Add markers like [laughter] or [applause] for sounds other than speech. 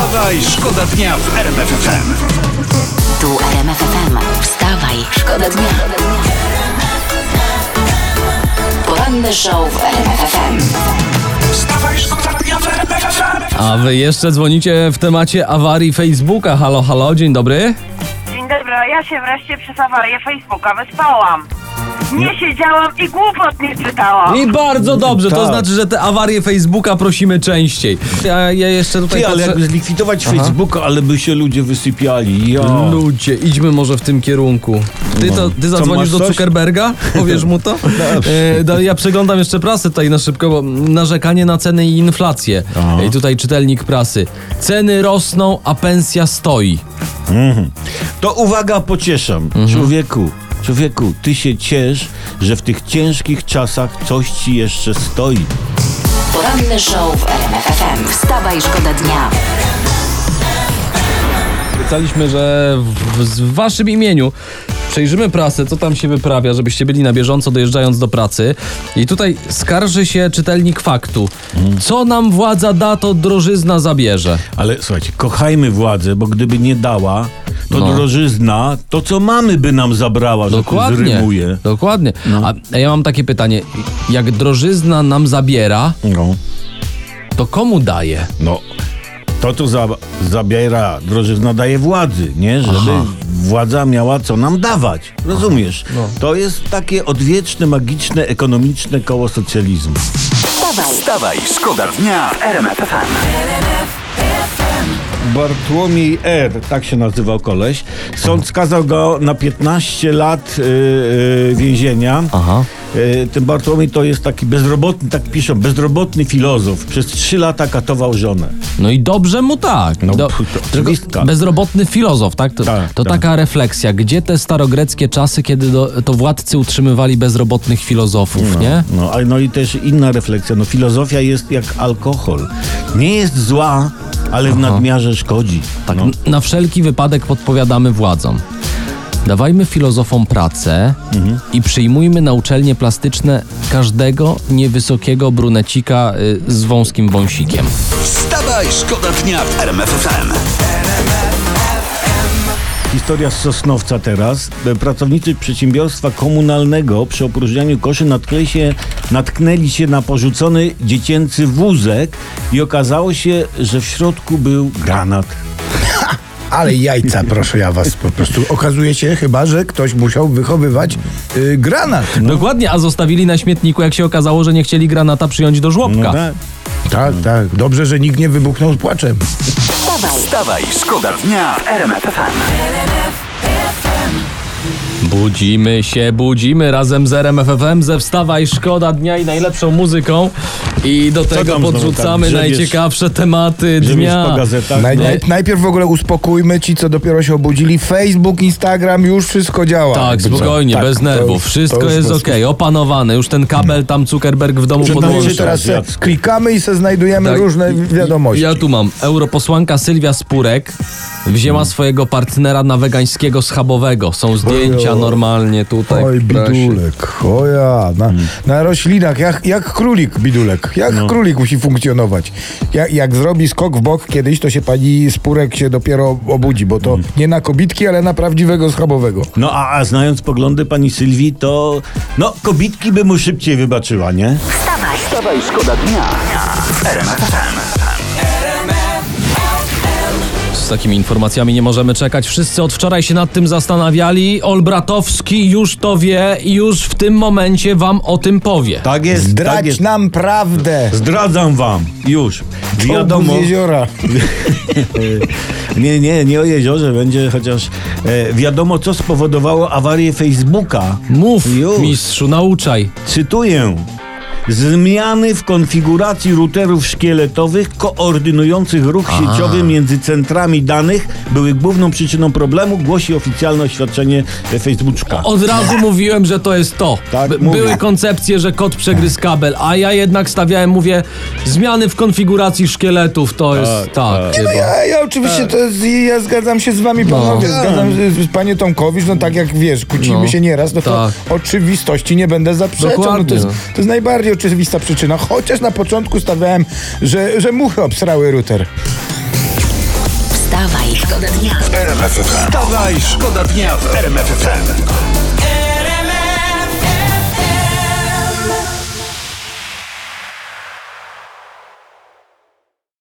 Wstawaj, szkoda dnia w RMF FM. Tu RMF FM. Wstawaj, szkoda dnia. Poranny show w RMF FM. Wstawaj, szkoda dnia w RMF FM. A wy jeszcze dzwonicie w temacie awarii Facebooka. Halo, halo, dzień dobry. Dzień dobry, ja się wreszcie przez awarię Facebooka wyspałam. Nie siedziałam i głupot nie czytałam. I bardzo dobrze, to Tak. znaczy, że te awarie Facebooka prosimy częściej. Ja, ja jeszcze tutaj Ty, ale patrzę- jakby zlikwidować Facebooka, ale by się ludzie wysypiali. Ja. Ludzie, idźmy może w tym kierunku. Ty, to, ty zadzwonisz masz do coś? Zuckerberga? Powiesz mu to? [laughs] E, no, ja przeglądam jeszcze prasę tutaj na szybko, bo narzekanie na ceny i inflację. Aha. I tutaj czytelnik prasy. Ceny rosną, a pensja stoi. To uwaga, pocieszam. Mhm. Człowieku, człowieku, ty się ciesz, że w tych ciężkich czasach coś ci jeszcze stoi. Poranny show w RMF FM. Wstawaj, szkoda dnia. Obiecaliśmy, że w, w waszym imieniu przejrzymy prasę, co tam się wyprawia, żebyście byli na bieżąco dojeżdżając do pracy. I tutaj skarży się czytelnik faktu. Co nam władza da, to drożyzna zabierze. Ale słuchajcie, kochajmy władzę, bo gdyby nie dała, to No. drożyzna, to co mamy by nam zabrała, że tu Dokładnie. zrymuje. Dokładnie. No. A ja mam takie pytanie. Jak drożyzna nam zabiera, No, to komu daje? no. To, co za, zabiera drożyzna, daje władzy, nie? Żeby Aha. władza miała co nam dawać. Rozumiesz? No. To jest takie odwieczne, magiczne, ekonomiczne koło socjalizmu. Wstawaj, Wstawaj, szkoda dnia w RMF FM. Bartłomiej R., tak się nazywał koleś. Sąd skazał go na 15 lat y, y, więzienia. Aha. Y, ten Bartłomiej to jest taki bezrobotny, tak piszą, bezrobotny filozof. Przez 3 lata katował żonę. No i dobrze mu tak. No, Do, to bezrobotny filozof, tak? To, Tak, to tak. taka refleksja. Gdzie te starogreckie czasy, kiedy do, to władcy utrzymywali bezrobotnych filozofów, nie? No, no i też inna refleksja. No, filozofia jest jak alkohol. Nie jest zła, ale w nadmiarze szkodzi. Tak, No. na wszelki wypadek podpowiadamy władzom. Dawajmy filozofom pracę Mhm. i przyjmujmy na uczelnie plastyczne każdego niewysokiego brunecika y, z wąskim wąsikiem. Wstawaj, szkoda dnia w RMF FM. Historia z Sosnowca teraz. E, Pracownicy przedsiębiorstwa komunalnego przy opróżnianiu koszy natknęli się, natknęli się na porzucony dziecięcy wózek i okazało się, że w środku był granat. Ale jajca, proszę ja was po prostu. Okazuje się chyba, że ktoś musiał wychowywać y, granat. No, Dokładnie, a zostawili na śmietniku, jak się okazało, że nie chcieli granata przyjąć do żłobka. No tak. Tak, tak. Dobrze, że nikt nie wybuchnął z płaczem. wstawaj, Wstawaj, szkoda dnia w RMF FM. Budzimy się, budzimy razem z RMFFM, ze Wstawaj Szkoda Dnia i najlepszą muzyką. I do tego tam znowu podrzucamy grzebiesz- najciekawsze tematy dnia. po gazetach. Naj, naj, najpierw w ogóle uspokójmy ci, co dopiero się obudzili. Facebook, Instagram, już wszystko działa. Tak, Jakby co. spokojnie, Tak, bez to nerwów. już- Wszystko już jest bez- okej, opanowane. Już ten kabel tam Zuckerberg w domu Znaczy, podłączył. teraz se klikamy i se znajdujemy Tak. różne wiadomości. Ja tu mam. Europosłanka Sylwia Spurek wzięła swojego partnera na wegańskiego schabowego. Są zdjęcia Ojoj. normalnie tutaj. Oj, w prasie. bidulek, o ja, na, na roślinach, jak, jak królik bidulek, jak królik musi funkcjonować. Jak, jak zrobi skok w bok kiedyś, to się pani Spurek się dopiero obudzi, bo to nie na kobitki, ale na prawdziwego schabowego. No a, a znając poglądy pani Sylwii, to no kobitki by mu szybciej wybaczyła, nie? wstawaj, Wstawaj, szkoda dnia RMF FM. Z takimi informacjami nie możemy czekać. Wszyscy od wczoraj się nad tym zastanawiali. Olbratowski już to wie i już w tym momencie wam o tym powie. Tak jest, tak Zdrać jest. nam prawdę. Zdradzam wam, już. Wiadomo. Jeziora. [laughs] Nie, nie, nie o jeziorze będzie, chociaż e, wiadomo, co spowodowało awarię Facebooka. Mów, Już. mistrzu, nauczaj. Cytuję. Zmiany w konfiguracji routerów szkieletowych koordynujących ruch sieciowy między centrami danych były główną przyczyną problemu, głosi oficjalne oświadczenie Facebooka. Od razu mówiłem, że to jest to. Tak, mówię. Były koncepcje, że kot przegryzł kabel, a ja jednak stawiałem, mówię, zmiany w konfiguracji szkieletów to jest tak. tak. chyba. Ja, ja oczywiście to jest, ja zgadzam się z wami panowie, No. zgadzam się z panie Tomkowicz, no tak jak wiesz, kłócimy No. się nieraz, no to Tak. oczywistości nie będę zaprzeczał, no to, jest, no. to jest najbardziej oczywista przyczyna, chociaż na początku stawiałem, że, że muchy obsrały router. Wstawaj, szkoda dnia. Wstawaj, szkoda dnia w RMF FM.